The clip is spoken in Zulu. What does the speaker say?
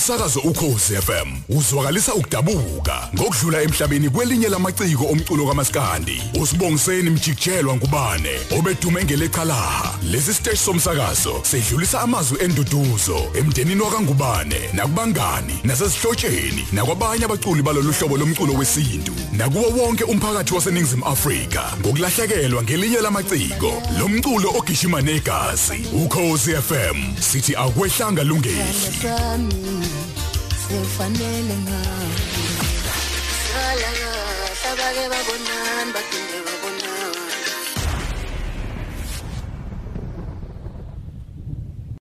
umsakazo ukhosi FM uzwakalisa ukudabuka ngokudlula emhlabeni kwelinye lamaciko omculo kaMaskandi usibongiseni mjikijelwa ngubane obedume ngelecalaha lesi stage somsakazo sedlulisa amazwi enduduzo emndenini wakangubane nakubangani nasesihlotsheni nakwabanye abaculi balolu hlobo lomculo wesintu nakuwo wonke umphakathi waseningizimu Afrika ngokulahlekelwa ngelinye lamaciko. Lomculo ogishima negazi ukhosi FM sithi akwehlanga lungeli sami sefanele ngawe sala sabake babonani baphinde babonani